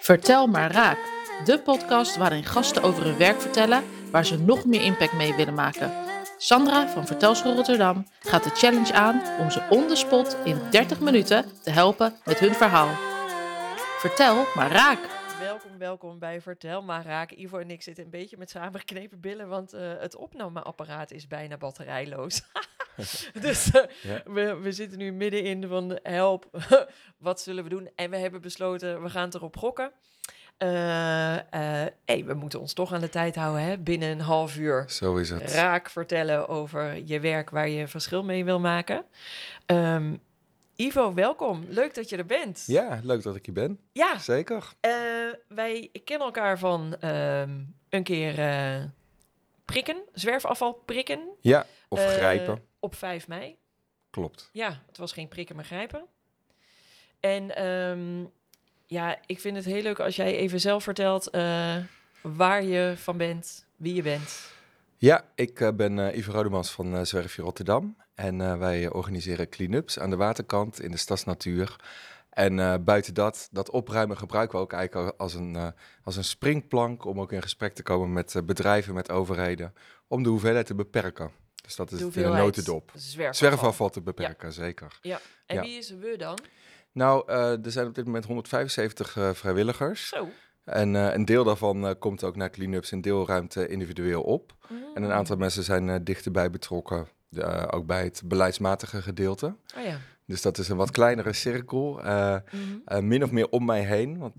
Vertel maar raak. De podcast waarin gasten over hun werk vertellen waar ze nog meer impact mee willen maken. Sandra van Vertelschool Rotterdam gaat de challenge aan om ze on the spot in 30 minuten te helpen met hun verhaal. Vertel maar raak. Welkom, welkom bij Vertel maar raak. Ivo en ik zitten een beetje met samengeknepen billen, want eh, het opnameapparaat is bijna batterijloos. dus eh, Ja. we, we zitten nu middenin van help, wat zullen we doen? En we hebben besloten, we gaan het erop gokken. Hey, we moeten ons toch aan de tijd houden, hè? binnen een half uur Zo is het. raak vertellen over je werk waar je verschil mee wil maken. Ehm, Ivo, welkom. Leuk dat je er bent. Ja, leuk dat ik hier ben. Ja, Zeker. wij kennen elkaar van ehm, een keer prikken, zwerfafval prikken. Ja, of grijpen. Op 5 mei. Klopt. Ja, het was geen prikken, maar grijpen. En ehm, ja, ik vind het heel leuk als jij even zelf vertelt eh, waar je van bent, wie je bent. Ja, ik eh, ben eh Ivo Rodemans van eh Zwerfje Rotterdam. En wij organiseren clean-ups aan de waterkant in de stadsnatuur. En buiten dat, dat opruimen gebruiken we ook eigenlijk al als een, als een springplank... om ook in gesprek te komen met bedrijven, met overheden... om de hoeveelheid te beperken. Dus dat is De in hoeveelheid notendop. Zwerfafval. Zwerfafval te beperken, zeker. Ja. En Ja. wie is we dan? Nou, eh, er zijn op dit moment 175 eh, vrijwilligers. Zo. En eh, een deel daarvan komt ook naar clean-ups in deelruimte individueel op. En een aantal mensen zijn dichterbij betrokken, ook bij het beleidsmatige gedeelte. Oh ja. Dus dat is een wat kleinere cirkel, Mhm. min of meer om mij heen. Want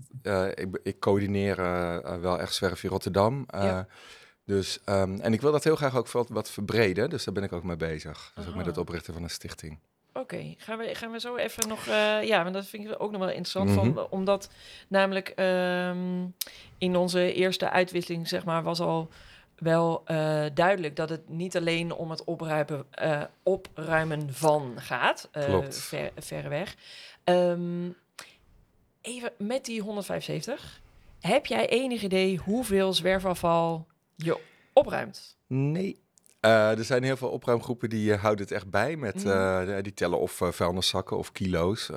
ik, ik coördineer wel echt Zwerfje Rotterdam. eh, Ja. Dus, ehm, en ik wil dat heel graag ook wat, wat verbreden, dus daar ben ik ook mee bezig. Dus ook met het oprichten van een stichting. Oké, gaan, we, gaan we zo even nog... eh, ja, want dat vind ik ook nog wel interessant. Mhm. van, omdat namelijk ehm, in onze eerste uitwisseling, zeg maar, was al wel eh, duidelijk dat het niet alleen om het opruimen, eh, opruimen van gaat. Klopt. Ver, verreweg. Ehm, even met die 175. Heb jij enig idee hoeveel zwerfafval je opruimt? Nee. Eh, er zijn heel veel opruimgroepen die eh, houden het echt bij. Met, Mhm. eh, die tellen of vuilniszakken of kilo's.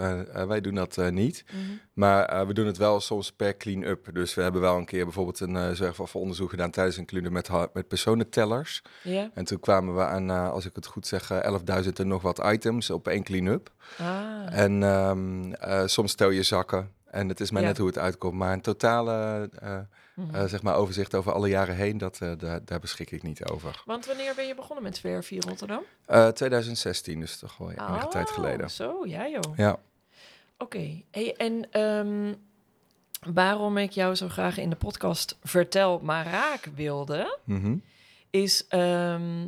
Wij doen dat niet. Maar eh, we doen het wel soms per clean-up. Dus we hebben wel een keer bijvoorbeeld een zwerfafvalonderzoek gedaan tijdens een clean-up met, met personentellers. Ja? En toen kwamen we aan, als ik het goed zeg, eh, 11.000 en nog wat items op één clean-up. Ah. En ehm, eh, soms tel je zakken. En het is maar net hoe het uitkomt. Maar een totale eh, Mhm. eh, zeg maar overzicht over alle jaren heen, dat, eh, daar, daar beschik ik niet over. Want wanneer ben je begonnen met in Rotterdam? Eh, 2016, dus toch wel ja, enige tijd Oh, geleden. Zo, ja joh. Ja. Oké. Hey, en ehm, waarom ik jou zo graag in de podcast Vertel maar raak wilde, Mhm. is ehm,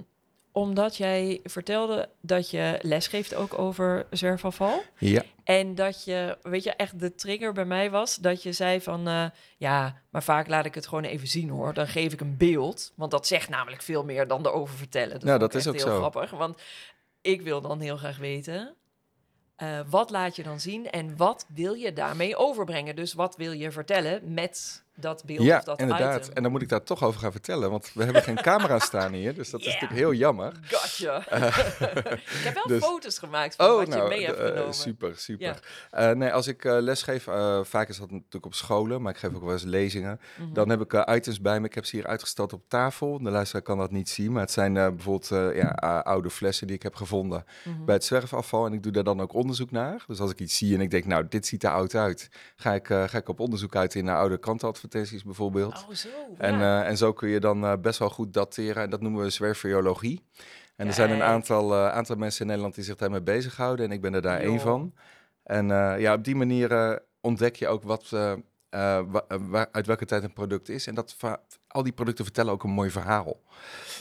omdat jij vertelde dat je lesgeeft ook over zwerfafval. Ja, En dat je, weet je, echt de trigger bij mij was dat je zei van, eh, ja, maar vaak laat ik het gewoon even zien hoor. Dan geef ik een beeld, want dat zegt namelijk veel meer dan erover vertellen. Dat Nou, dat is ook heel zo. grappig, want ik wil dan heel graag weten, eh, wat laat je dan zien en wat wil je daarmee overbrengen? Dus wat wil je vertellen met dat beeld ja of dat inderdaad. item? En dan moet ik daar toch over gaan vertellen, want we hebben geen camera staan hier. Dus dat Yeah. is natuurlijk heel jammer. Gotcha. ik heb wel dus- foto's gemaakt van wat je nou, mee hebt eh, genomen. super, super. Eh, nee, als ik lesgeef, vaak is dat natuurlijk op scholen, maar ik geef ook wel eens lezingen. Mhm. Dan heb ik items bij me. Ik heb ze hier uitgesteld op tafel. De luisteraar kan dat niet zien, maar het zijn bijvoorbeeld ja, oude flessen die ik heb gevonden Mhm. bij het zwerfafval. En ik doe daar dan ook onderzoek naar. Dus als ik iets zie en ik denk, nou, dit ziet er oud uit, ga ik, ga ik op onderzoek uit in naar oude krantenadvertenties bijvoorbeeld. Oh, zo. En, ja. eh, en zo kun je dan eh, best wel goed dateren. En dat noemen we zwerfriologie. En er zijn een aantal, eh, aantal mensen in Nederland die zich daarmee bezighouden. En ik ben er daar één van. En ja, op die manier ontdek je ook wat, wa- eh, waar- uit welke tijd een product is. En dat al die producten vertellen ook een mooi verhaal.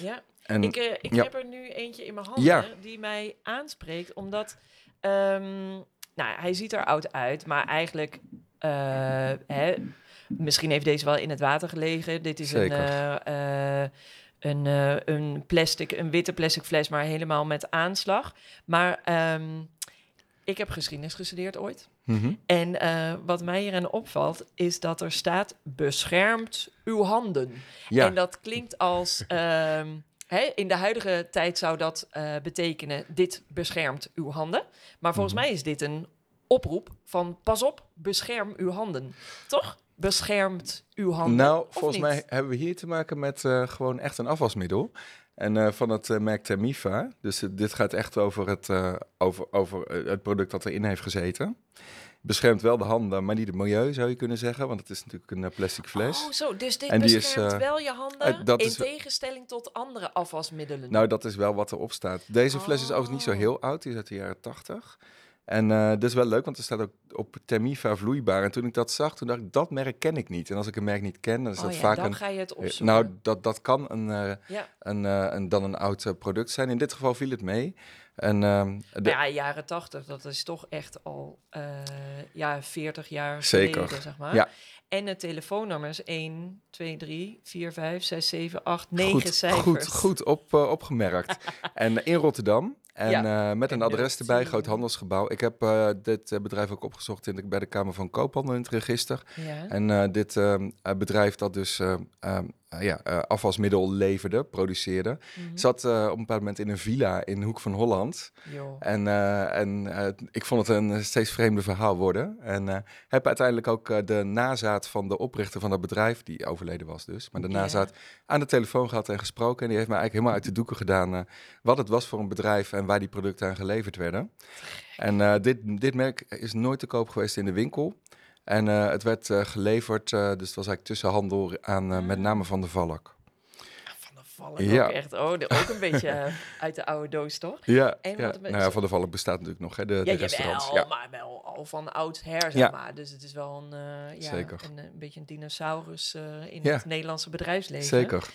ja. En Ik, ik ja. heb er nu eentje in mijn handen Ja. die mij aanspreekt, omdat ehm, nou, hij ziet er oud uit, maar eigenlijk, hè, misschien heeft deze wel in het water gelegen. Dit is een, Zeker. eh, eh, een, eh, een plastic, een witte plastic fles, maar helemaal met aanslag. Maar ehm, ik heb geschiedenis gestudeerd ooit. Mhm. En wat mij hierin opvalt, is dat er staat beschermt uw handen. ja, En dat klinkt als. ehm, in de huidige tijd zou dat betekenen: dit beschermt uw handen. Maar volgens Mhm. mij is dit een oproep van pas op, bescherm uw handen. Toch? Beschermt uw handen. Nou, volgens niet? mij hebben we hier te maken met eh, gewoon echt een afwasmiddel. En eh, van het eh, merk Termifa. Dus dit gaat echt over, het, over, over het product dat erin heeft gezeten. Beschermt wel de handen, maar niet het milieu zou je kunnen zeggen. Want het is natuurlijk een plastic fles. Oh, zo. Dus dit En is, beschermt eh, wel je handen dat in is- tegenstelling tot andere afwasmiddelen. Nou, dat is wel wat erop staat. Deze fles is overigens niet zo Oh. heel oud. Die is uit de jaren 80. En eh dat is wel leuk, want er staat ook op Termifa vloeibaar. En toen ik dat zag, toen dacht ik, dat merk ken ik niet. En als ik een merk niet ken, dan is oh dat ja, vaak dan een... ga je het eh, opzoeken. Nou, dat, dat kan een, eh, ja. een, eh, een, dan een oud product zijn. In dit geval viel het mee. En de- ja, jaren 80, dat is toch echt al ja, 40 jaar Zeker. geleden, zeg maar. Ja. En het telefoonnummer is 1, 2, 3, 4, 5, 6, 7, 8, 9 goed, cijfers. goed, goed op, opgemerkt. en in Rotterdam. En Ja. eh, met een En adres erbij, eh, groot handelsgebouw. Ik heb eh, dit bedrijf ook opgezocht in de, bij de Kamer van Koophandel in het register. Ja. En dit ehm, eh, bedrijf dat dus eh, ja, afwasmiddel leverde, produceerde, Mhm. zat eh, op een bepaald moment in een villa in de Hoek van Holland. En, en ik vond het een steeds vreemder verhaal worden. En heb uiteindelijk ook de nazaat van de oprichter van dat bedrijf, die overleden was dus, maar de nazaat aan de telefoon gehad en gesproken. En die heeft mij eigenlijk helemaal uit de doeken gedaan wat het was voor een bedrijf en waar die producten aan geleverd werden. En dit, dit merk is nooit te koop geweest in de winkel. En eh, het werd eh, geleverd, eh, dus het was eigenlijk tussenhandel aan met name van de Valk. Van de valk Ja. ook echt. Oh, de- ook een beetje uit de oude doos, toch? Ja, En ja. nou ja, van de Valk bestaat natuurlijk nog, hè, de, de Ja, restaurants. jawel, Ja. maar wel al van oudsher, zeg Ja. maar. Dus het is wel een, eh, ja, Zeker. een, een beetje een dinosaurus in het Nederlandse bedrijfsleven. Zeker.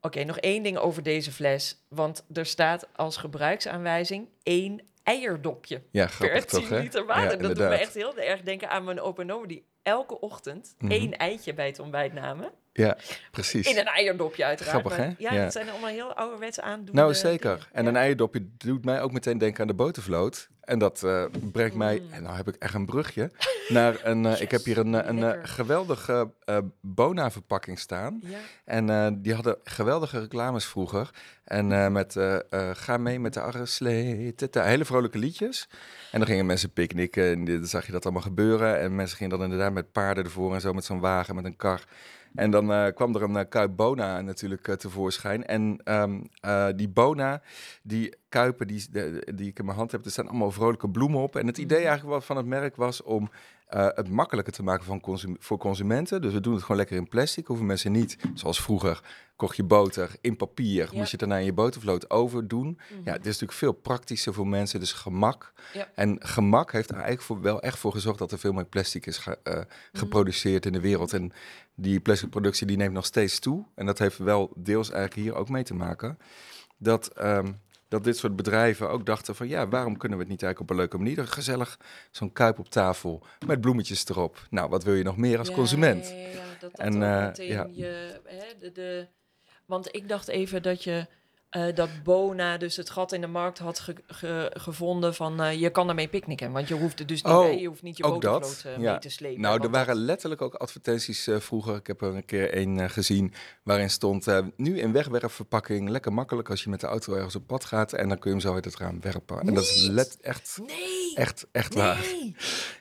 Oké, nog één ding over deze fles. Want er staat als gebruiksaanwijzing één eierdopje Ja, per grappig 10 toch, liter water. Ja, dat doet me echt heel erg denken aan mijn opa en oma die elke ochtend Mhm. één eitje bij het ontbijt namen. Ja, precies. In een eierdopje uiteraard. Grappig, hè? Ja, Ja. het zijn allemaal heel ouderwets aandoende Nou, zeker. dingen. En een eierdopje doet mij ook meteen denken aan de botervloot. En dat eh, brengt mij, Mm. en nou heb ik echt een brugje, naar een... eh, ik heb hier een, eh, een geweldige eh Bona-verpakking staan. Ja. En die hadden geweldige reclames vroeger. En met Ga mee met de arreslee, hele vrolijke liedjes. En dan gingen mensen picknicken en dan zag je dat allemaal gebeuren. En mensen gingen dan inderdaad met paarden ervoor en zo met zo'n wagen, met een kar. En dan kwam er een eh, kuip Bona natuurlijk tevoorschijn. En ehm, eh, die Bona, die kuipen die, die ik in mijn hand heb, er staan allemaal vrolijke bloemen op. En het idee Mhm. eigenlijk wat van het merk was om eh, het makkelijker te maken van consum- voor consumenten. Dus we doen het gewoon lekker in plastic. Hoeven mensen niet, zoals vroeger, kocht je boter in papier. Ja. Moest je het daarna in je botervloot overdoen. Mhm. Ja, het is natuurlijk veel praktischer voor mensen. Dus gemak. Ja. En gemak heeft er eigenlijk voor, wel echt voor gezorgd dat er veel meer plastic is ge- Mhm. eh, geproduceerd in de wereld. En die plasticproductie die neemt nog steeds toe. En dat heeft wel deels eigenlijk hier ook mee te maken. Dat, ehm, dat dit soort bedrijven ook dachten van... ja, waarom kunnen we het niet eigenlijk op een leuke manier... gezellig zo'n kuip op tafel met bloemetjes erop. Nou, wat wil je nog meer als Ja, consument? Ja, ja, ja, dat dat En, eh, meteen je... Hè, de, de, want ik dacht even dat je... eh, dat Bona dus het gat in de markt had ge- ge- gevonden van eh, je kan ermee picknicken. Want je hoeft er dus niet Oh, je hoeft niet je botervloot eh, ja. mee te slepen. Nou, er waren letterlijk ook advertenties vroeger. Ik heb er een keer een gezien waarin stond... nu in wegwerpverpakking, lekker makkelijk als je met de auto ergens op pad gaat... en dan kun je hem zo uit het raam werpen. En dat is let, echt, Nee! echt, echt waar.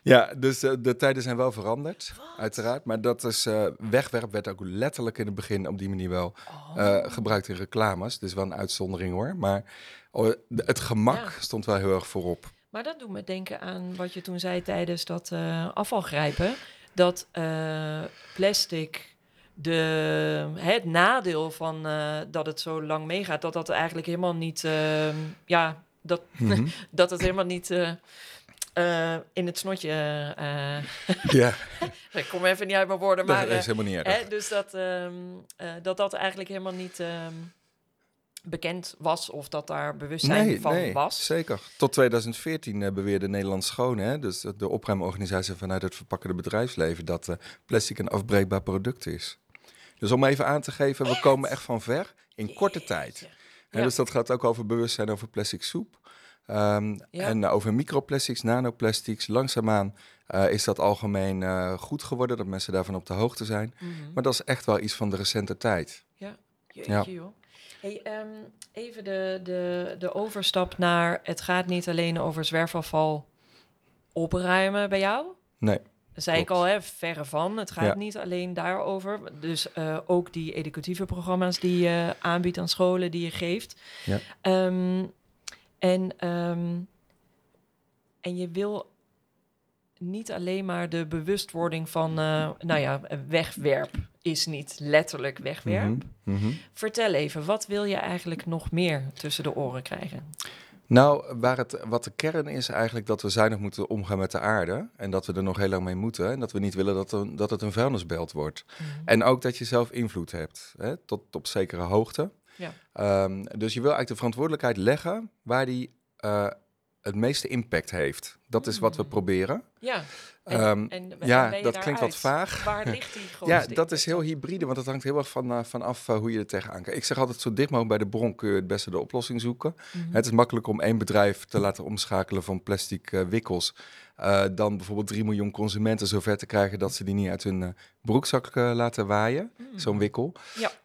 Ja, dus de tijden zijn wel veranderd, Wat? uiteraard. Maar dat is, wegwerp werd ook letterlijk in het begin op die manier wel Oh. gebruikt in reclames. Dus wel een uitzondering hoor. Maar oh, het gemak Ja. stond wel heel erg voorop. Maar dat doet me denken aan wat je toen zei tijdens dat eh, afvalgrijpen. Dat eh, plastic, de, het nadeel van eh, dat het zo lang meegaat, dat dat eigenlijk helemaal niet, eh, ja, dat, Mhm. dat het helemaal niet in het snotje, ja, ik kom even niet uit mijn woorden, dat maar is eh, helemaal niet erg. hè, dus dat, ehm, eh, dat dat eigenlijk helemaal niet ehm, bekend was of dat daar bewustzijn van was. Zeker. Tot 2014 eh, beweerde Nederland Schoon, hè, dus de- opruimorganisatie vanuit het verpakkende bedrijfsleven, dat eh, plastic een afbreekbaar product is. Dus om even aan te geven, we komen echt van ver in korte tijd. Ja. Dus dat gaat ook over bewustzijn over plastic soep. Ehm, Ja. En over microplastics, nanoplastics. Langzaamaan eh, is dat algemeen goed geworden, dat mensen daarvan op de hoogte zijn. Mhm. Maar dat is echt wel iets van de recente tijd. Jeetje, Ja. joh. Hey, ehm, even de, de, de overstap naar... Het gaat niet alleen over zwerfafval opruimen bij jou? Nee. Dat zei ik al, hè, verre van. Het gaat Ja. niet alleen daarover. Dus eh, ook die educatieve programma's die je aanbiedt aan scholen, die je geeft. Ja. Ehm, en, ehm, en je wil niet alleen maar de bewustwording van, eh, nou ja, wegwerp is niet letterlijk wegwerp. Mhm, mhm. Vertel even, wat wil je eigenlijk nog meer tussen de oren krijgen? Nou, waar het, wat de kern is eigenlijk dat we zuinig moeten omgaan met de aarde. En dat we er nog heel lang mee moeten. En dat we niet willen dat, er- dat het een vuilnisbelt wordt. En ook dat je zelf invloed hebt, hè, tot op zekere hoogte. Ja. Ehm, dus je wil eigenlijk de verantwoordelijkheid leggen waar die eh, het meeste impact heeft. Dat is wat we Mm. proberen. Ja, en, Ehm, en, ja, dat klinkt wat vaag. Waar ligt die grootste Ja, dat is heel hybride, want het hangt heel erg van, van af eh, hoe je er tegenaan kijkt. Ik zeg altijd, zo dicht mogelijk bij de bron kun je het beste de oplossing zoeken. Mhm. Het is makkelijk om één bedrijf te laten omschakelen van plastic eh, wikkels. dan bijvoorbeeld 3 miljoen consumenten zover te krijgen dat ze die niet uit hun broekzak laten waaien. Mm. Zo'n wikkel.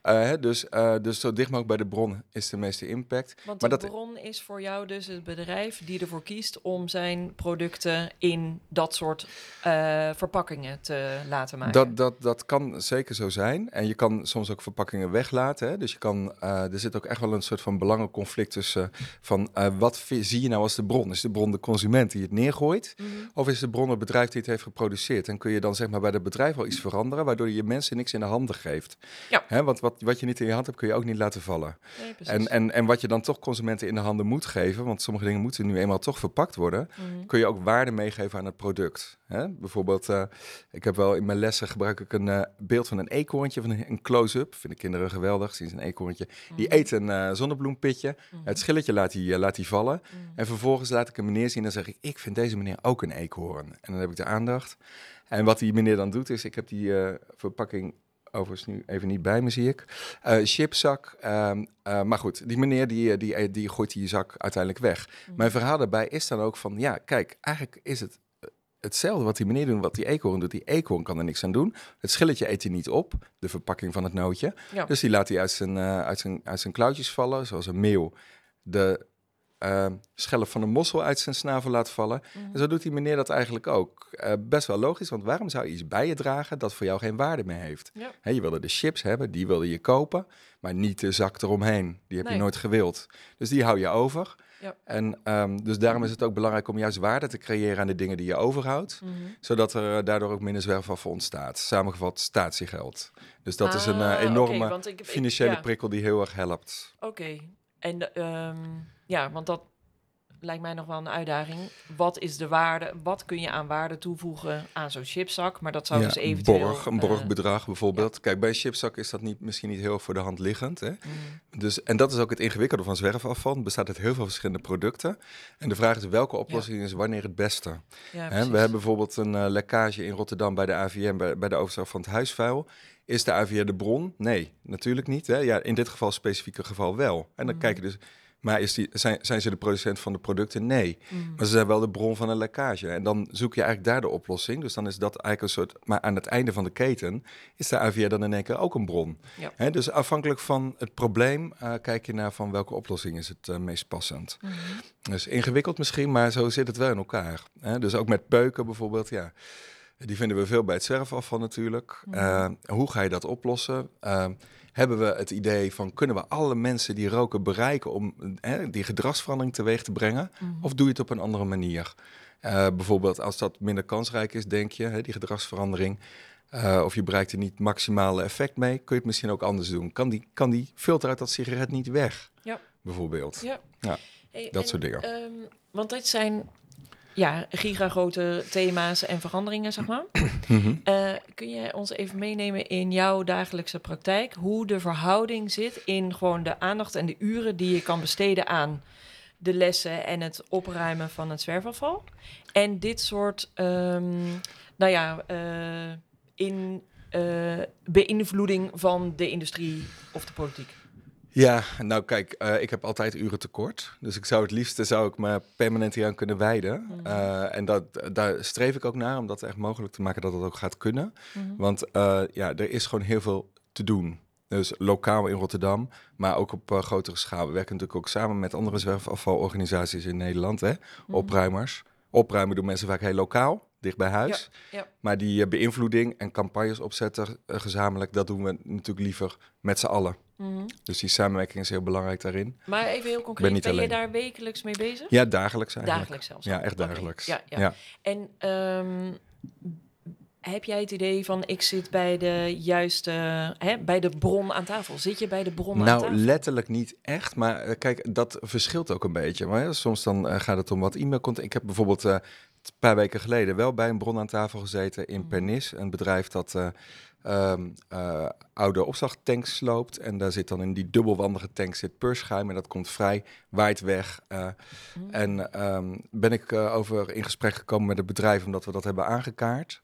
Ja. Dus, dus zo dicht mogelijk bij de bron is de meeste impact. Want Maar de dat- bron is voor jou dus het bedrijf die ervoor kiest om zijn producten in dat soort eh, verpakkingen te laten maken. Dat, dat, dat kan zeker zo zijn. En je kan soms ook verpakkingen weglaten. Hè? Dus je kan, eh, er zit ook echt wel een soort van belangenconflict tussen van eh, wat zie je nou als de bron? Is de bron de consument die het neergooit? Mhm. Of is de bron het bedrijf die het heeft geproduceerd? En kun je dan zeg maar bij het bedrijf wel iets veranderen, waardoor je je mensen niks in de handen geeft. Ja. Hè? Want wat, wat je niet in je hand hebt, kun je ook niet laten vallen. Nee. En, en, en wat je dan toch consumenten in de handen moet geven, want sommige dingen moeten nu eenmaal toch verpakt worden, Mhm. kun je ook waarde meegeven aan het product. Hè? Bijvoorbeeld, eh, ik heb wel in mijn lessen gebruik ik een eh, beeld van een eekhoorntje, van een, close-up. Vinden kinderen geweldig, zien ze een eekhoorntje. Die Mhm. eet een eh, zonnebloempitje, Mhm. het schilletje laat hij laat die vallen. Mhm. En vervolgens laat ik een meneer zien en zeg ik, ik vind deze meneer ook een eekhoorn. En dan heb ik de aandacht. En wat die meneer dan doet is, ik heb die verpakking overigens nu even niet bij me, zie ik. Eh chipzak. ehm, eh, maar goed, die meneer die, eh, die, die gooit die zak uiteindelijk weg. Mhm. Mijn verhaal daarbij is dan ook van, ja, kijk, eigenlijk is het hetzelfde wat die meneer doet, wat die eekhoorn doet. Die eekhoorn kan er niks aan doen. Het schilletje eet hij niet op, de verpakking van het nootje. Ja. Dus die laat hij uit zijn, eh, uit zijn, uit zijn klauwtjes vallen, zoals een meeuw de eh, schelp van een mossel uit zijn snavel laat vallen. Mhm. En zo doet die meneer dat eigenlijk ook. Eh, best wel logisch, want waarom zou je iets bij je dragen dat voor jou geen waarde meer heeft? Ja. Je wilde de chips hebben, die wilde je kopen, maar niet de zak eromheen. Die heb Nee. je nooit gewild. Dus die hou je over. Ja. En ehm, dus daarom is het ook belangrijk om juist waarde te creëren aan de dingen die je overhoudt, Mhm. zodat er eh, daardoor ook minder zwerfafval ontstaat. Samengevat statiegeld. Dus dat is een eh, Ah, enorme ik- financiële ja. prikkel die heel erg helpt. Oké, en ehm, ja, want dat lijkt mij nog wel een uitdaging. Wat is de waarde? Wat kun je aan waarde toevoegen aan zo'n chipzak? Maar dat zou Ja, dus eventueel... borg, een eh, borgbedrag bijvoorbeeld. Kijk, bij een chipzak is dat niet, misschien niet heel voor de hand liggend. Hè? mhm. Dus, en dat is ook het ingewikkelde van zwerfafval. Het bestaat uit heel veel verschillende producten. En de vraag is welke oplossing is wanneer het beste. Hè, we hebben bijvoorbeeld een eh, lekkage in Rotterdam bij de AVM, bij, bij de overslag van het huisvuil. Is de AVM de bron? Nee, natuurlijk niet. Hè? Ja, in dit geval specifieke geval wel. En dan kijk je dus, maar is die, zijn, zijn ze de producent van de producten? Nee. Mhm. Maar ze zijn wel de bron van een lekkage. En dan zoek je eigenlijk daar de oplossing. Dus dan is dat eigenlijk een soort. Maar aan het einde van de keten is de AVR dan in één keer ook een bron. Ja. Hè, dus afhankelijk van het probleem eh, kijk je naar van welke oplossing is het eh, meest passend. Mhm. Dus ingewikkeld misschien, maar zo zit het wel in elkaar. Hè? Dus ook met peuken bijvoorbeeld, ja. Die vinden we veel bij het zwerfafval natuurlijk. Mhm. Eh, hoe ga je dat oplossen? Eh, hebben we het idee van kunnen we alle mensen die roken bereiken om eh, die gedragsverandering teweeg te brengen? Mhm. Of doe je het op een andere manier? Bijvoorbeeld als dat minder kansrijk is, denk je, hè, die gedragsverandering. of je bereikt er niet maximale effect mee, kun je het misschien ook anders doen. Kan die, kan die filter uit dat sigaret niet weg? Ja. Bijvoorbeeld. Ja. Ja, Hey, dat en, soort dingen. ehm, want dit zijn ja, gigagrote thema's en veranderingen, zeg maar. Mhm. Eh, kun je ons even meenemen in jouw dagelijkse praktijk? Hoe de verhouding zit in gewoon de aandacht en de uren die je kan besteden aan de lessen en het opruimen van het zwerfafval? En dit soort, ehm, nou ja, eh, in eh, beïnvloeding van de industrie of de politiek. Ja, nou kijk, eh, ik heb altijd uren tekort. Dus ik zou het liefste zou ik me permanent hieraan kunnen wijden. Mhm. Eh, en dat, daar streef ik ook naar, om dat echt mogelijk te maken dat het ook gaat kunnen. Mhm. Want eh, ja, er is gewoon heel veel te doen. Dus lokaal in Rotterdam, maar ook op grotere schaal. We werken natuurlijk ook samen met andere zwerfafvalorganisaties in Nederland, hè? Mhm. opruimers. Opruimen doen mensen vaak heel lokaal, dicht bij huis. ja. Maar die beïnvloeding en campagnes opzetten gezamenlijk, dat doen we natuurlijk liever met z'n allen. Mhm. Dus die samenwerking is heel belangrijk daarin. Maar even heel concreet, ben je daar wekelijks mee bezig? Ja, dagelijks eigenlijk. Dagelijks zelfs. Ja, echt dagelijks. Ja, ja. Ja. En ehm, heb jij het idee van ik zit bij de juiste, hè, bij de bron aan tafel? Zit je bij de bron aan Nou, tafel? letterlijk niet echt. Maar eh, kijk, dat verschilt ook een beetje. Maar ja, soms dan eh, gaat het om wat e-mail komt. Ik heb bijvoorbeeld eh, een paar weken geleden wel bij een bron aan tafel gezeten in Mhm. Pernis. Een bedrijf dat eh, ehm, eh, oude opslagtanks sloopt. En daar zit dan in die dubbelwandige tank zit peurschuim. En dat komt vrij, waait weg. eh, Mhm. En ehm, ben ik eh, over in gesprek gekomen met het bedrijf omdat we dat hebben aangekaart.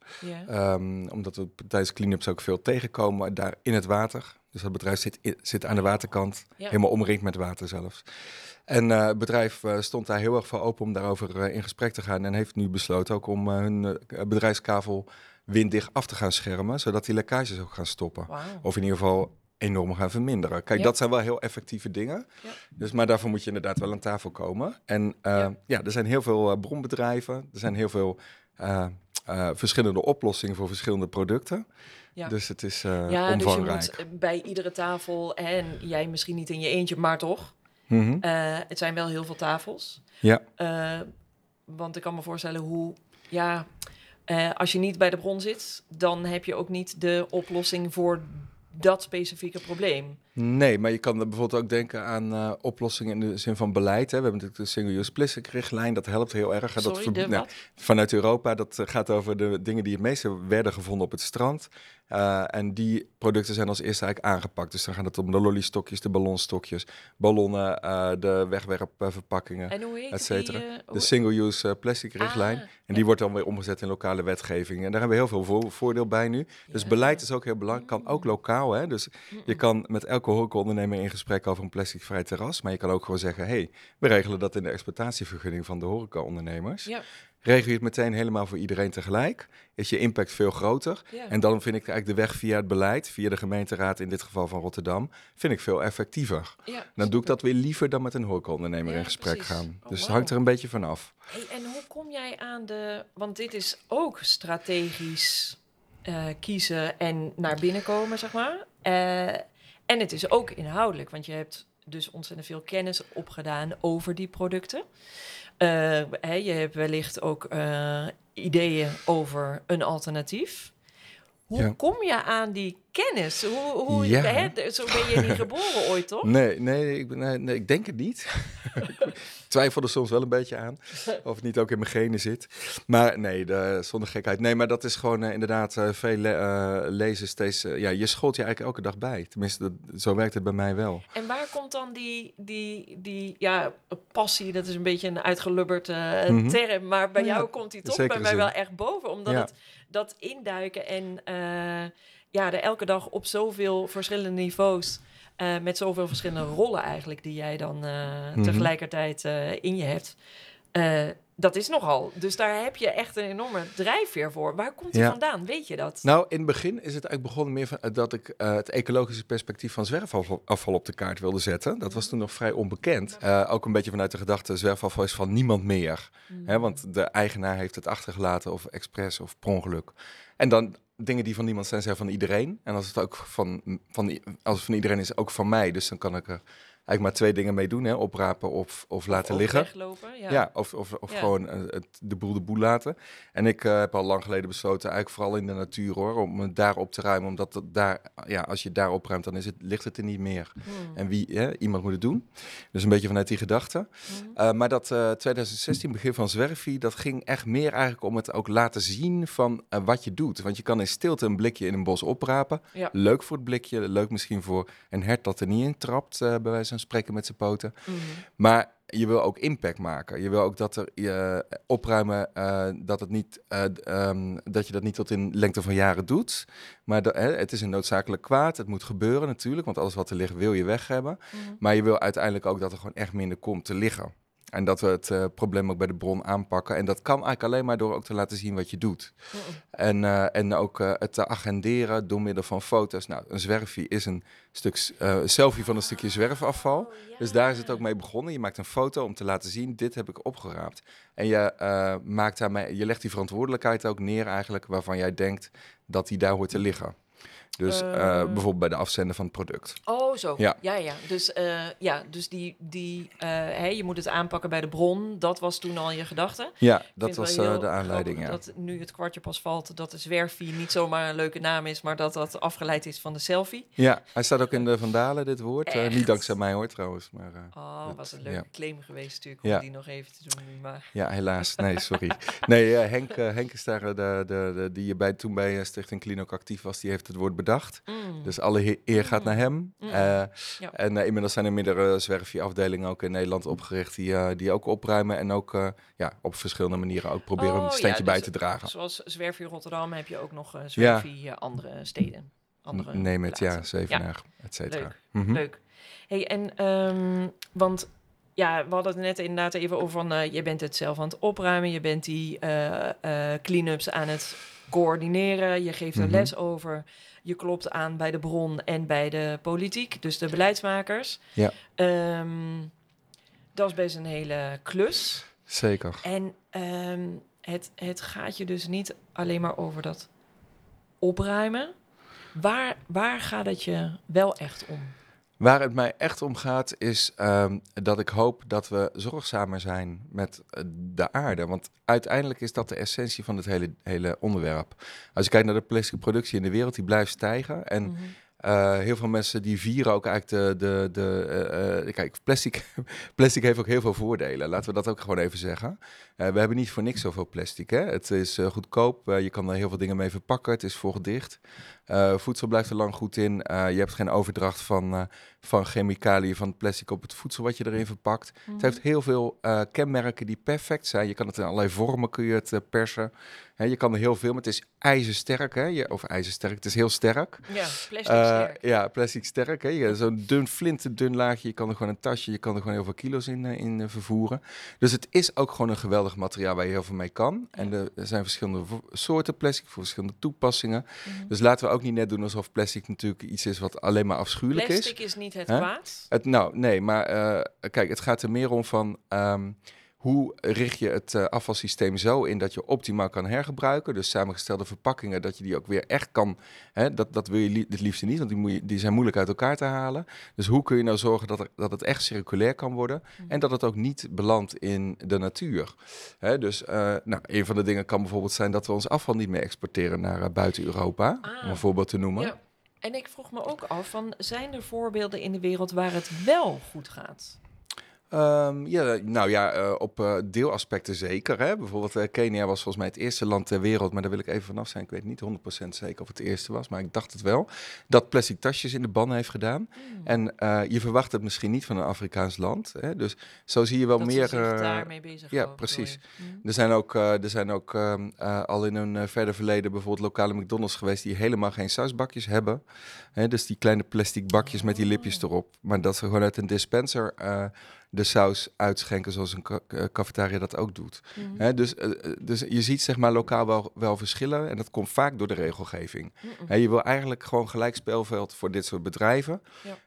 Ehm, omdat we tijdens cleanups ook veel tegenkomen daar in het water. Dus dat bedrijf zit, zit aan de waterkant, Ja. helemaal omringd met water zelfs. En het bedrijf stond daar heel erg voor open om daarover in gesprek te gaan. En heeft nu besloten ook om hun bedrijfskavel winddicht af te gaan schermen. Zodat die lekkages ook gaan stoppen. Of in ieder geval enorm gaan verminderen. Kijk, Ja. dat zijn wel heel effectieve dingen. Ja. Dus, maar daarvoor moet je inderdaad wel aan tafel komen. En eh, Ja. ja. er zijn heel veel eh, bronbedrijven. Er zijn heel veel eh, verschillende oplossingen voor verschillende producten. Ja. Dus het is Ja, dus je omvangrijk. moet bij iedere tafel, en jij misschien niet in je eentje, maar toch. Mhm. eh, het zijn wel heel veel tafels. Ja. Want ik kan me voorstellen hoe, ja, eh, als je niet bij de bron zit, dan heb je ook niet de oplossing voor dat specifieke probleem. Nee, maar je kan er bijvoorbeeld ook denken aan eh, oplossingen in de zin van beleid. Hè. We hebben natuurlijk de Single-Use Plastic richtlijn, dat helpt heel erg. dat Sorry, ver- de nou, vanuit Europa, dat eh, gaat over de dingen die het meeste werden gevonden op het strand. Eh, en die producten zijn als eerste eigenlijk aangepakt. Dus dan gaat het om de lollystokjes, de ballonstokjes, ballonnen, de wegwerpverpakkingen. En et cetera. die? De single-use plastic richtlijn. Ah, en ja. die wordt dan weer omgezet in lokale wetgeving. En daar hebben we heel veel vo- voordeel bij nu. Dus Ja. beleid is ook heel belangrijk. Kan ook lokaal. Hè? Dus je kan met elke horecaondernemer in gesprek over een plasticvrij terras. Maar je kan ook gewoon zeggen, hey, we regelen dat in de exploitatievergunning van de horecaondernemers. Ja, Regel je het meteen helemaal voor iedereen tegelijk. Is je impact veel groter. ja. En dan vind ik eigenlijk de weg via het beleid, via de gemeenteraad in dit geval van Rotterdam, vind ik veel effectiever. ja, Dan doe ik dat weer liever dan met een horecaondernemer in gesprek precies. gaan. Oh, Dus het hangt er een beetje van af. Hey, en hoe kom jij aan de... Want dit is ook strategisch eh, kiezen en naar binnen komen, zeg maar. Eh, en het is ook inhoudelijk, want je hebt dus ontzettend veel kennis opgedaan over die producten. Eh, je hebt wellicht ook eh, ideeën over een alternatief. Hoe Ja. kom je aan die kennis? Hoe, hoe, Ja. hè, zo ben je niet geboren ooit, toch? Nee, nee, ik, ben, nee, nee, ik denk het niet. ik twijfel er soms wel een beetje aan of het niet ook in mijn genen zit. Maar nee, de, zonder gekheid. Nee, maar dat is gewoon eh, inderdaad eh, veel le- eh, lezen steeds. ja, je scholt je eigenlijk elke dag bij. Tenminste, dat, zo werkt het bij mij wel. En waar komt dan die, die, die ja, passie, dat is een beetje een uitgelubberd Mhm. term, maar bij Ja, jou komt die toch bij mij zin. wel echt boven, omdat het dat induiken en eh, ja, er elke dag op zoveel verschillende niveaus, eh, met zoveel verschillende rollen eigenlijk, die jij dan eh, Mhm. tegelijkertijd in je hebt. Dat is nogal. Dus daar heb je echt een enorme drijfveer voor. Waar komt die Ja. vandaan? Weet je dat? Nou, in het begin is het eigenlijk begonnen meer van, eh, dat ik eh, het ecologische perspectief van zwerfafval afval op de kaart wilde zetten. Dat was toen nog vrij onbekend. Eh, ook een beetje vanuit de gedachte, zwerfafval is van niemand meer. Mm. Hè, want de eigenaar heeft het achtergelaten of expres of per ongeluk. En dan dingen die van niemand zijn, zijn van iedereen. En als het ook van, van, als het van iedereen is, ook van mij. Dus dan kan ik er eigenlijk maar twee dingen mee doen. Hè, oprapen of, of laten Of liggen. Weglopen, ja. Ja, of, of, of Ja. gewoon eh, het, de boel de boel laten. En ik eh, heb al lang geleden besloten, eigenlijk vooral in de natuur hoor, om het daar op te ruimen. Omdat het daar, ja, als je daar opruimt, dan is het, ligt het er niet meer. Hmm. En wie, hè, iemand moet het doen. Dus een beetje vanuit die gedachte. Hmm. Eh, maar dat eh 2016, begin van Zwerfie, dat ging echt meer eigenlijk om het ook laten zien van wat je doet. Want je kan in stilte een blikje in een bos oprapen. Ja. Leuk voor het blikje, leuk misschien voor een hert dat er niet in trapt, bij wijze van spreken met zijn poten. Mhm. Maar je wil ook impact maken. Je wil ook dat er je opruimen, eh, dat, het niet, eh, ehm, dat je dat niet tot in lengte van jaren doet. Maar het is een noodzakelijk kwaad. Het moet gebeuren natuurlijk, want alles wat er ligt wil je weg hebben. Mhm. Maar je wil uiteindelijk ook dat er gewoon echt minder komt te liggen. En dat we het eh, probleem ook bij de bron aanpakken. En dat kan eigenlijk alleen maar door ook te laten zien wat je doet. En, eh, en ook eh, het te agenderen door middel van foto's. Nou, een zwerfie is een stuk selfie van een stukje zwerfafval. Oh, Dus daar is het ook mee begonnen. Je maakt een foto om te laten zien, dit heb ik opgeraapt. En je, maakt daarmee, je legt die verantwoordelijkheid ook neer eigenlijk, waarvan jij denkt dat die daar hoort te liggen. Dus eh, Eh. bijvoorbeeld bij de afzender van het product. Oh, zo. Ja, Ja. ja. Dus, eh, ja, dus die, die eh, hè, je moet het aanpakken bij de bron. Dat was toen al je gedachte. Ja, dat was eh, de aanleiding, ja. Dat nu het kwartje pas valt dat de zwerfie niet zomaar een leuke naam is, maar dat dat afgeleid is van de selfie. Ja, hij staat ook in de Vandalen, dit woord. Eh, niet dankzij mij hoor, trouwens. Maar eh, Oh, Dat- was een leuke ja. claim geweest natuurlijk om Ja. die nog even te doen. Maar ja, helaas. Nee, sorry. Nee, eh, Henk, eh, Henk is daar, eh, de, de, de, die bij, toen bij eh, Stichting ook actief was, die heeft het woord bedacht. Mm. Dus alle eer gaat naar hem. Mm. Eh, Ja. En eh, inmiddels zijn er meerdere zwerfje-afdelingen ook in Nederland opgericht die, eh, die ook opruimen en ook ja, op verschillende manieren ook proberen Oh, een ja, steentje bij dus- te dragen. Zoals Zwerfie Rotterdam heb je ook nog Zwerfie eh, andere steden. Andere Neem het, ja. Zevenaar, et cetera. leuk. Mhm. Leuk. Hey, en ehm, want ja, we hadden het net inderdaad even over van je bent het zelf aan het opruimen, je bent die eh, clean-ups aan het coördineren, je geeft er Mhm. les over, je klopt aan bij de bron en bij de politiek, dus de beleidsmakers. Ja. Ehm, dat is best een hele klus. Zeker. En ehm, het, het gaat je dus niet alleen maar over dat opruimen. Waar, waar gaat het je wel echt om? Waar het mij echt om gaat is ehm, dat ik hoop dat we zorgzamer zijn met eh, de aarde. Want uiteindelijk is dat de essentie van het hele, hele onderwerp. Als je kijkt naar de plastic productie in de wereld, die blijft stijgen. En Mhm. Eh, heel veel mensen die vieren ook eigenlijk de... de, de eh, kijk, plastic, plastic heeft ook heel veel voordelen. Laten we dat ook gewoon even zeggen. We hebben niet voor niks zoveel plastic. Hè? Het is goedkoop, je kan er heel veel dingen mee verpakken. Het is vogeldicht. Eh voedsel blijft er lang goed in. Eh, je hebt geen overdracht van, eh, van chemicaliën van plastic op het voedsel wat je erin verpakt. Het heeft heel veel kenmerken die perfect zijn. Je kan het in allerlei vormen kun je het persen. Je kan er heel veel, maar het is ijzersterk. Hè? Je, of ijzersterk, het is heel sterk. Ja, plastic sterk. ja, plastic sterk. Hè? Zo'n dun flinterdun laagje. Je kan er gewoon een tasje, je kan er gewoon heel veel kilo's in, in vervoeren. Dus het is ook gewoon een geweldig materiaal waar je heel veel mee kan. En er zijn verschillende soorten plastic voor verschillende toepassingen. Mhm. Dus laten we ook niet net doen alsof plastic natuurlijk iets is wat alleen maar afschuwelijk is. Plastic is niet het Hè? kwaad. Het, nou, nee, maar eh, kijk, het gaat er meer om van ehm, hoe richt je het eh, afvalsysteem zo in dat je optimaal kan hergebruiken. Dus samengestelde verpakkingen, dat je die ook weer echt kan. Hè, dat, dat wil je li- het liefste niet, want die, moet je, die zijn moeilijk uit elkaar te halen. Dus hoe kun je nou zorgen dat, er, dat het echt circulair kan worden Mhm. en dat het ook niet belandt in de natuur. Hè, dus eh, nou, een van de dingen kan bijvoorbeeld zijn dat we ons afval niet meer exporteren naar eh, buiten Europa, Ah. om een voorbeeld te noemen. Ja. En ik vroeg me ook af, van, zijn er voorbeelden in de wereld waar het wel goed gaat? Ehm, ja, nou ja, eh, op eh, deelaspecten zeker. Hè? Bijvoorbeeld eh, Kenia was volgens mij het eerste land ter wereld, maar daar wil ik even vanaf zijn. Ik weet niet 100% zeker of het eerste was, maar ik dacht het wel. Dat plastic tasjes in de ban heeft gedaan. Hmm. En je verwacht het misschien niet van een Afrikaans land. Hè? Dus zo zie je wel dat meer. ze zich daarmee bezig ja, precies. Mhm. er zijn ook, er zijn ook ehm, eh, al in een eh, verder verleden bijvoorbeeld lokale McDonald's geweest die helemaal geen sausbakjes hebben. Hè, dus die kleine plastic bakjes met die lipjes Oh. erop. Maar dat ze gewoon uit een dispenser de saus uitschenken zoals een ca- eh, cafetaria dat ook doet. Mhm. Dus, eh, eh, dus je ziet zeg maar lokaal wel, wel verschillen en dat komt vaak door de regelgeving. Hè, je wil eigenlijk gewoon gelijk speelveld voor dit soort bedrijven.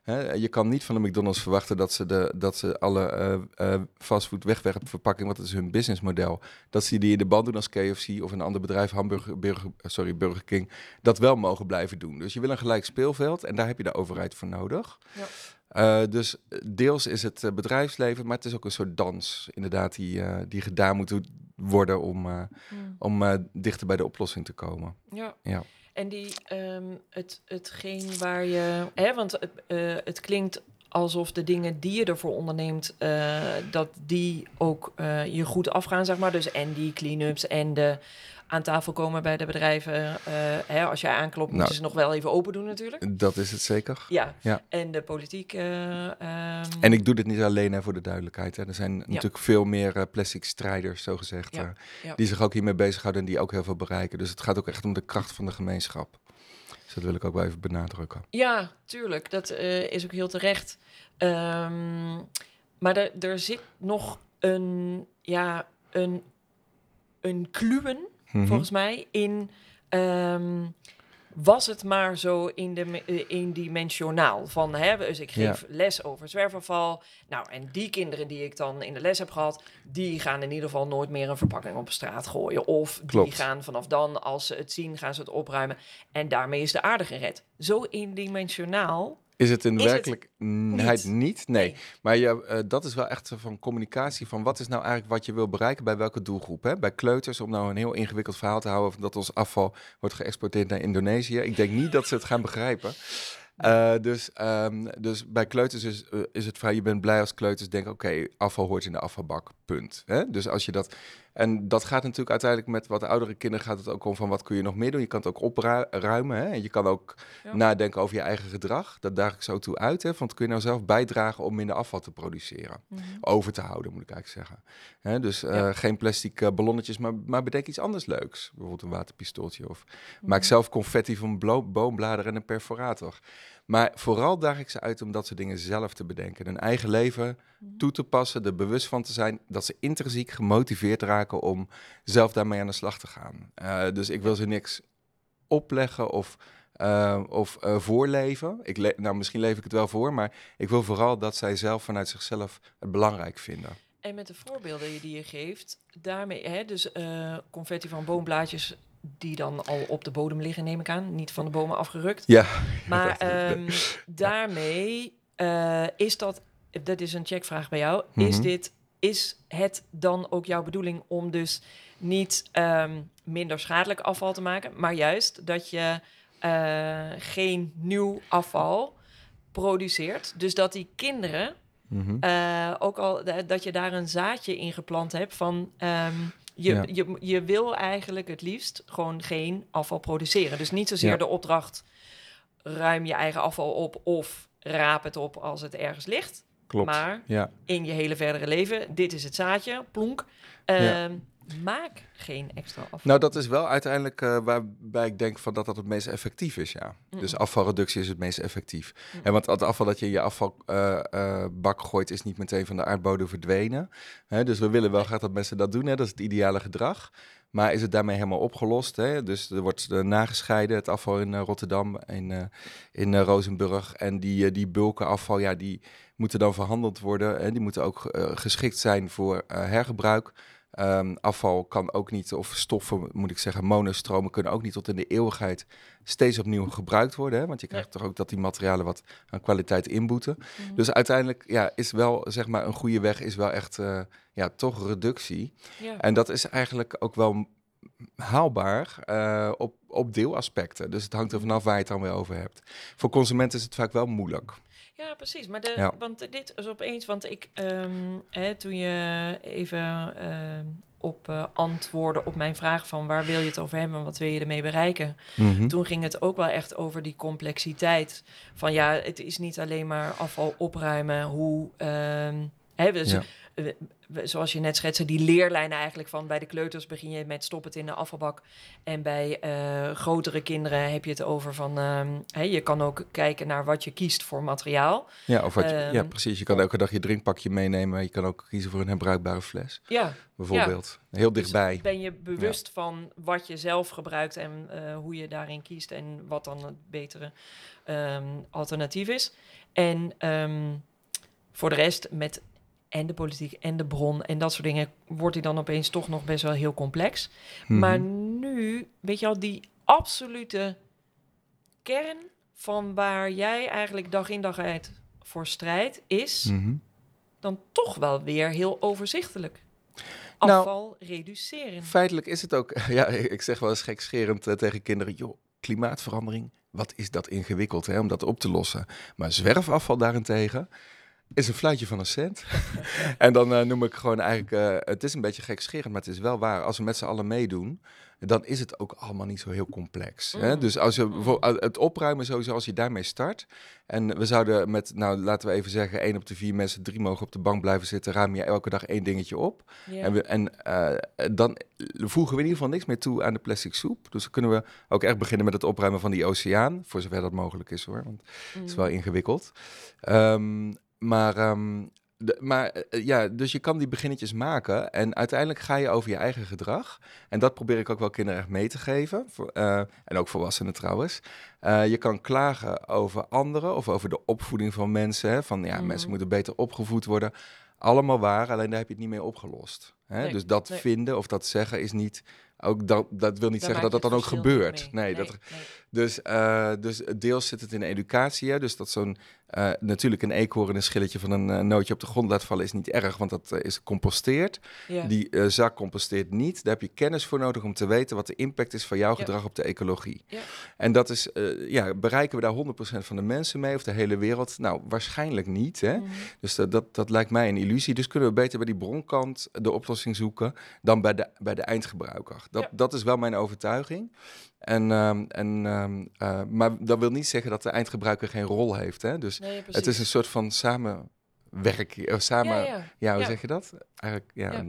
Ja. Je kan niet van de McDonald's verwachten dat ze, de, dat ze alle eh, eh, fastfood wegwerpverpakking, wat is hun businessmodel, dat ze die in de band doen als KFC of een ander bedrijf, Hamburger, Burger, sorry, Burger King, dat wel mogen blijven doen. Dus je wil een gelijk speelveld en daar heb je de overheid voor nodig. Ja. Eh, dus deels is het eh, bedrijfsleven, maar het is ook een soort dans, inderdaad, die, eh, die gedaan moet worden om, eh, Mhm. om eh, dichter bij de oplossing te komen. Ja. Ja. En die, ehm, het, hetgeen waar je... Hè, want het, eh, het klinkt alsof de dingen die je ervoor onderneemt... eh, dat die ook eh, je goed afgaan, zeg maar. Dus en die clean-ups en de aan tafel komen bij de bedrijven. eh, hè, als jij aanklopt, Nou. moeten ze nog wel even open doen natuurlijk. Dat is het zeker. Ja. Ja. En de politiek... eh, ehm, En ik doe dit niet alleen hè, voor de duidelijkheid. Hè. Er zijn natuurlijk veel meer eh, plastic strijders, zogezegd, Ja, die zich ook hiermee bezighouden en die ook heel veel bereiken. Dus het gaat ook echt om de kracht van de gemeenschap. Dus dat wil ik ook wel even benadrukken. Ja, tuurlijk. Dat is ook heel terecht. Ehm, maar er, er zit nog een, ja, een, een kluwen, Mhm. volgens mij, in... ehm, was het maar zo in de, eh, eendimensionaal. Van, hè, dus ik geef les over zwerfafval. Nou, en die kinderen die ik dan in de les heb gehad... die gaan in ieder geval nooit meer een verpakking op straat gooien. Of die gaan vanaf dan, als ze het zien, gaan ze het opruimen. En daarmee is de aarde gered. Zo eendimensionaal. Is het in Is werkelijkheid niet? Nee. Nee. Maar je, eh, dat is wel echt van communicatie van wat is nou eigenlijk wat je wil bereiken bij welke doelgroep. Hè? Bij kleuters, om nou een heel ingewikkeld verhaal te houden van dat ons afval wordt geëxporteerd naar Indonesië. Ik denk niet dat ze het gaan begrijpen. Eh, dus, ehm, dus bij kleuters is, eh, is het vrij, je bent blij als kleuters denken, oké, afval hoort in de afvalbak, punt. Hè? Dus als je dat, en dat gaat natuurlijk uiteindelijk met wat oudere kinderen gaat het ook om van wat kun je nog meer doen. Je kan het ook opruimen hè? en je kan ook Ja. nadenken over je eigen gedrag. Dat daag ik zo toe uit, hè? want kun je nou zelf bijdragen om minder afval te produceren. Over te houden, moet ik eigenlijk zeggen. Hè? Dus eh, geen plastic eh, ballonnetjes, maar, maar bedenk iets anders leuks. Bijvoorbeeld een waterpistooltje of Mhm. maak zelf confetti van boombladeren en een perforator. Maar vooral daag ik ze uit om dat soort dingen zelf te bedenken. Hun eigen leven Mhm. toe te passen, er bewust van te zijn dat ze intrinsiek gemotiveerd raken om zelf daarmee aan de slag te gaan. Eh, dus ik wil ze niks opleggen of, eh, of eh, voorleven. Ik le- nou, misschien leef ik het wel voor, maar ik wil vooral dat zij zelf vanuit zichzelf het belangrijk vinden. En met de voorbeelden die je geeft, daarmee, hè, dus confetti van boomblaadjes die dan al op de bodem liggen, neem ik aan, niet van de bomen afgerukt. Ja, Maar ehm, daarmee eh, is dat, dat is een checkvraag bij jou, is Mhm. dit, is het dan ook jouw bedoeling om dus niet ehm, minder schadelijk afval te maken, maar juist dat je eh, geen nieuw afval produceert, dus dat die kinderen Mhm. eh, ook al da- dat je daar een zaadje in geplant hebt van ehm, je, Ja. je, je wil eigenlijk het liefst gewoon geen afval produceren. Dus niet zozeer Ja. de opdracht ruim je eigen afval op of raap het op als het ergens ligt. Klopt. Maar ja. in je hele verdere leven, dit is het zaadje, plonk. Ja. Maak geen extra afval. Nou, dat is wel uiteindelijk eh, waarbij ik denk van dat dat het meest effectief is, ja. Dus afvalreductie is het meest effectief. Mm. En want het afval dat je in je afvalbak gooit is niet meteen van de aardbodem verdwenen. Hè, dus we willen wel graag dat mensen dat doen, hè. dat is het ideale gedrag. Maar is het daarmee helemaal opgelost? Hè? Dus er wordt eh, nagescheiden, het afval in eh, Rotterdam, in, eh in eh, Rozenburg. En die, eh, die bulken afval, ja, die moeten dan verhandeld worden. En die moeten ook eh, geschikt zijn voor eh, hergebruik. Ehm, afval kan ook niet, of stoffen moet ik zeggen, monostromen kunnen ook niet tot in de eeuwigheid steeds opnieuw gebruikt worden. Hè? Want je krijgt toch ook dat die materialen wat aan kwaliteit inboeten. Mhm. Dus uiteindelijk ja, is wel, zeg maar, een goede weg is wel echt, eh, ja, toch reductie. ja. En dat is eigenlijk ook wel haalbaar eh, op, op deelaspecten. Dus het hangt er vanaf waar je het dan weer over hebt. Voor consumenten is het vaak wel moeilijk. Ja, precies. Maar de, Ja. want dit is opeens, want ik, ehm, hè, toen je even ehm, op eh, antwoorden op mijn vraag van waar wil je het over hebben en wat wil je ermee bereiken, Mhm. toen ging het ook wel echt over die complexiteit. Van ja, het is niet alleen maar afval opruimen, hoe, ehm, hè, dus, Ja. we- zoals je net schetste, die leerlijnen eigenlijk van bij de kleuters begin je met stop het in de afvalbak. En bij eh, grotere kinderen heb je het over van, ehm, je kan ook kijken naar wat je kiest voor materiaal. Ja, of wat je- ja, Ehm, precies. Je kan elke dag je drinkpakje meenemen. Je kan ook kiezen voor een herbruikbare fles, Ja, bijvoorbeeld. Heel dichtbij. Dus ben je bewust van wat je zelf gebruikt en eh, hoe je daarin kiest en wat dan het betere ehm, alternatief is. En voor de rest met en de politiek en de bron en dat soort dingen wordt die dan opeens toch nog best wel heel complex. Mhm. Maar nu, weet je al, die absolute kern van waar jij eigenlijk dag in dag uit voor strijdt, is Mhm. dan toch wel weer heel overzichtelijk. Nou, Afval reduceren. Feitelijk is het ook, ja, ik zeg wel eens gekscherend eh, tegen kinderen, joh, klimaatverandering, wat is dat ingewikkeld hè, om dat op te lossen. Maar zwerfafval daarentegen is een fluitje van een cent. en dan eh, noem ik gewoon eigenlijk, eh, het is een beetje gekscherend, maar het is wel waar. Als we met z'n allen meedoen, dan is het ook allemaal niet zo heel complex. Hè? Mm. Dus als je bijvoorbeeld het opruimen sowieso, als je daarmee start. En we zouden met, nou laten we even zeggen, één op de vier mensen, drie mogen op de bank blijven zitten, ruim je elke dag één dingetje op. En, we, en eh, dan voegen we in ieder geval niks meer toe aan de plastic soep. Dus dan kunnen we ook echt beginnen met het opruimen van die oceaan. Voor zover dat mogelijk is hoor, want het is wel Mm. ingewikkeld. Ehm, maar ehm, de- maar eh, ja, dus je kan die beginnetjes maken en uiteindelijk ga je over je eigen gedrag. En dat probeer ik ook wel kinderen echt mee te geven. Voor, eh, en ook volwassenen trouwens. Eh, je kan klagen over anderen of over de opvoeding van mensen. Hè, van ja, Mhm. mensen moeten beter opgevoed worden. Allemaal waar, alleen daar heb je het niet mee opgelost. Hè? Nee, dus dat nee. vinden of dat zeggen is niet. Ook dat, dat wil niet zeggen dat dat dan ook gebeurt. Nee, dat. Dus, eh, dus deels zit het in educatie. Hè? Dus dat zo'n eh, natuurlijk een eekhoorn een schilletje van een eh, nootje op de grond laat vallen is niet erg, want dat is gecomposteerd. Ja. Die zak composteert niet. Daar heb je kennis voor nodig om te weten wat de impact is van jouw Ja. gedrag op de ecologie. Ja. En dat is, ja, bereiken we daar 100% van de mensen mee of de hele wereld? Nou, waarschijnlijk niet. Hè? Mhm. Dus dat, dat, dat lijkt mij een illusie. Dus kunnen we beter bij die bronkant de oplossing zoeken dan bij de, bij de eindgebruiker. Dat, dat is wel mijn overtuiging. En, ehm, en, ehm, eh, maar dat wil niet zeggen dat de eindgebruiker geen rol heeft. Hè? Dus Nee, het is een soort van samenwerking. Of samen, ja, ja, ja. hoe Ja. zeg je dat? Eigenlijk, ja.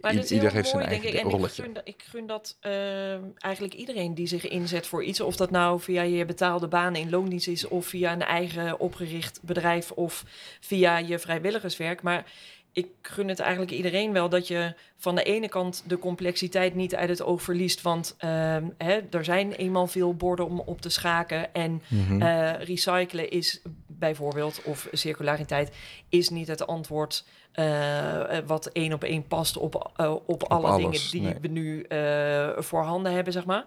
Maar i- dat is ieder heel heeft zijn mooi, eigen denk ik. En ik rolletje. gun, ik gun dat ehm, eigenlijk iedereen die zich inzet voor iets. Of dat nou via je betaalde baan in loondienst is... of via een eigen opgericht bedrijf... of via je vrijwilligerswerk. Maar ik gun het eigenlijk iedereen wel dat je van de ene kant... de complexiteit niet uit het oog verliest. Want ehm, hè, er zijn eenmaal veel borden om op te schaken... en Mhm. eh, recyclen is bijvoorbeeld, of circulariteit, is niet het antwoord eh, wat één op één past op, eh, op, alle alles, dingen die nee. we nu voorhanden hebben, zeg maar.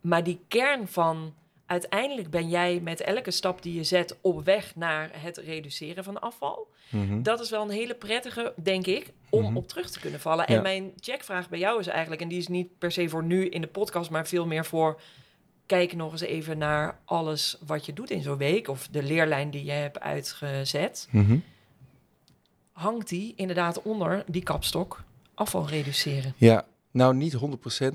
Maar die kern van uiteindelijk ben jij met elke stap die je zet op weg naar het reduceren van afval. Mhm. Dat is wel een hele prettige, denk ik, om Mhm. op terug te kunnen vallen. Ja. En mijn checkvraag bij jou is eigenlijk, en die is niet per se voor nu in de podcast, maar veel meer voor kijk nog eens even naar alles wat je doet in zo'n week of de leerlijn die je hebt uitgezet. Mhm. Hangt die inderdaad onder die kapstok afval reduceren? Ja, nou niet 100%,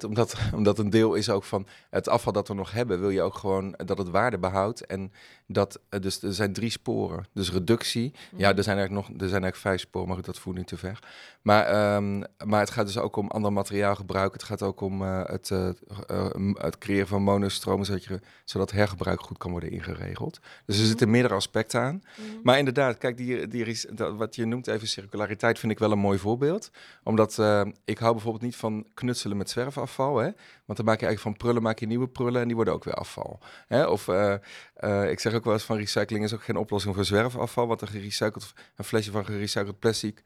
omdat, omdat een deel is ook van het afval dat we nog hebben, wil je ook gewoon dat het waarde behoudt. En dat, eh, dus er zijn drie sporen. Dus reductie, ja, er zijn eigenlijk nog, er zijn eigenlijk vijf sporen, maar dat voert niet te ver. Maar, ehm, maar het gaat dus ook om ander materiaal gebruiken. Het gaat ook om eh, het, eh, het creëren van monostromen, zodat, je, zodat hergebruik goed kan worden ingeregeld. Dus er zitten meerdere aspecten aan. Maar inderdaad, kijk, die, die, dat, wat je noemt even circulariteit vind ik wel een mooi voorbeeld. Omdat ik hou bijvoorbeeld niet van knutselen met zwerfafval. Hè? Want dan maak je eigenlijk van prullen maak je nieuwe prullen en die worden ook weer afval. Hè? Of eh, eh, ik zeg ook wel eens van recycling is ook geen oplossing voor zwerfafval. Want een, gerecycled, een flesje van gerecycled plastic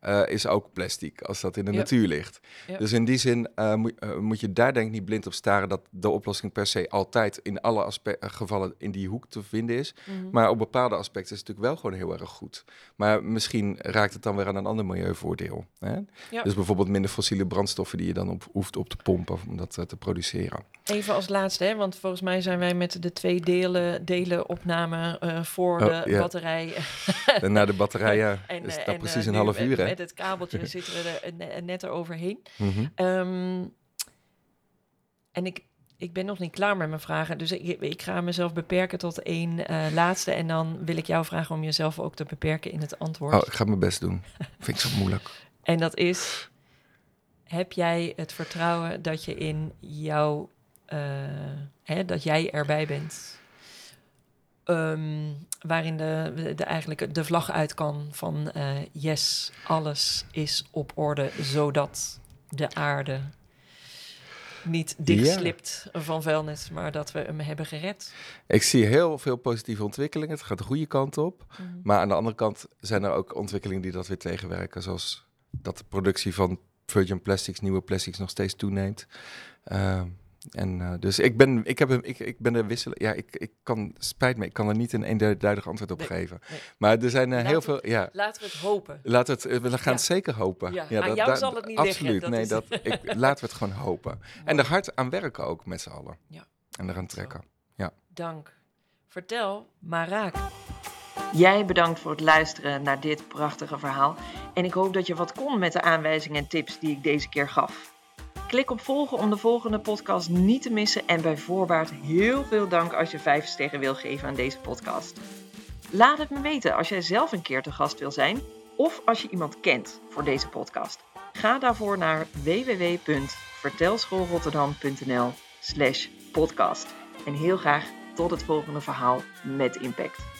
eh, is ook plastic als dat in de Ja. natuur ligt. Ja. Dus in die zin eh, moet, eh, moet je daar denk ik niet blind op staren dat de oplossing per se altijd in alle gevallen in die hoek te vinden is. Mhm. Maar op bepaalde aspecten is het natuurlijk wel gewoon heel erg goed. Maar misschien raakt het dan weer aan een ander milieuvoordeel. Hè? Ja. Dus bijvoorbeeld minder fossiele brandstoffen die je dan op, hoeft op te pompen om dat te produceren. Even als laatste, hè, want volgens mij zijn wij met de twee delen, delen opname voor Oh, de ja. batterij. En na de batterijen En, is dat precies een half uur. Met het kabeltje zitten we er ne- net eroverheen. Mhm. Ehm, en ik, ik ben nog niet klaar met mijn vragen. Dus ik, ik ga mezelf beperken tot één eh, laatste. En dan wil ik jou vragen om jezelf ook te beperken in het antwoord. Oh, ik ga mijn best doen. Vind ik zo moeilijk. En dat is: heb jij het vertrouwen dat je in jouw, eh, hè, dat jij erbij bent? Ehm, waarin de, de, eigenlijk de vlag uit kan van eh, yes, alles is op orde, zodat de aarde niet dichtslipt van vuilnis, maar dat we hem hebben gered. Ik zie heel veel positieve ontwikkelingen. Het gaat de goede kant op. Maar aan de andere kant zijn er ook ontwikkelingen die dat weer tegenwerken. Zoals dat de productie van virgin plastics, nieuwe plastics, nog steeds toeneemt. Ehm, en eh, dus ik ben, ik heb een, ik, ik ben er wisselen. Ja, ik, ik kan, spijt me, ik kan er niet een eenduidig antwoord op Nee, geven. nee. Maar er zijn eh, heel veel, ja. Laten we het hopen. Laten we het, we gaan Ja. het zeker hopen. Ja, aan dat- jou daar- zal het niet liggen, Absoluut, dat nee, is- dat, ik, laten we het gewoon hopen. En er hard aan werken ook met z'n allen. Ja. En eraan trekken. Dank. Vertel, maar raak. Jij bedankt voor het luisteren naar dit prachtige verhaal. En ik hoop dat je wat kon met de aanwijzingen en tips die ik deze keer gaf. Klik op volgen om de volgende podcast niet te missen. En bij voorbaat heel veel dank als je 5 sterren wil geven aan deze podcast. Laat het me weten als jij zelf een keer te gast wil zijn. Of als je iemand kent voor deze podcast. Ga daarvoor naar www.vertelschoolrotterdam.nl slash podcast. En heel graag tot het volgende verhaal met impact.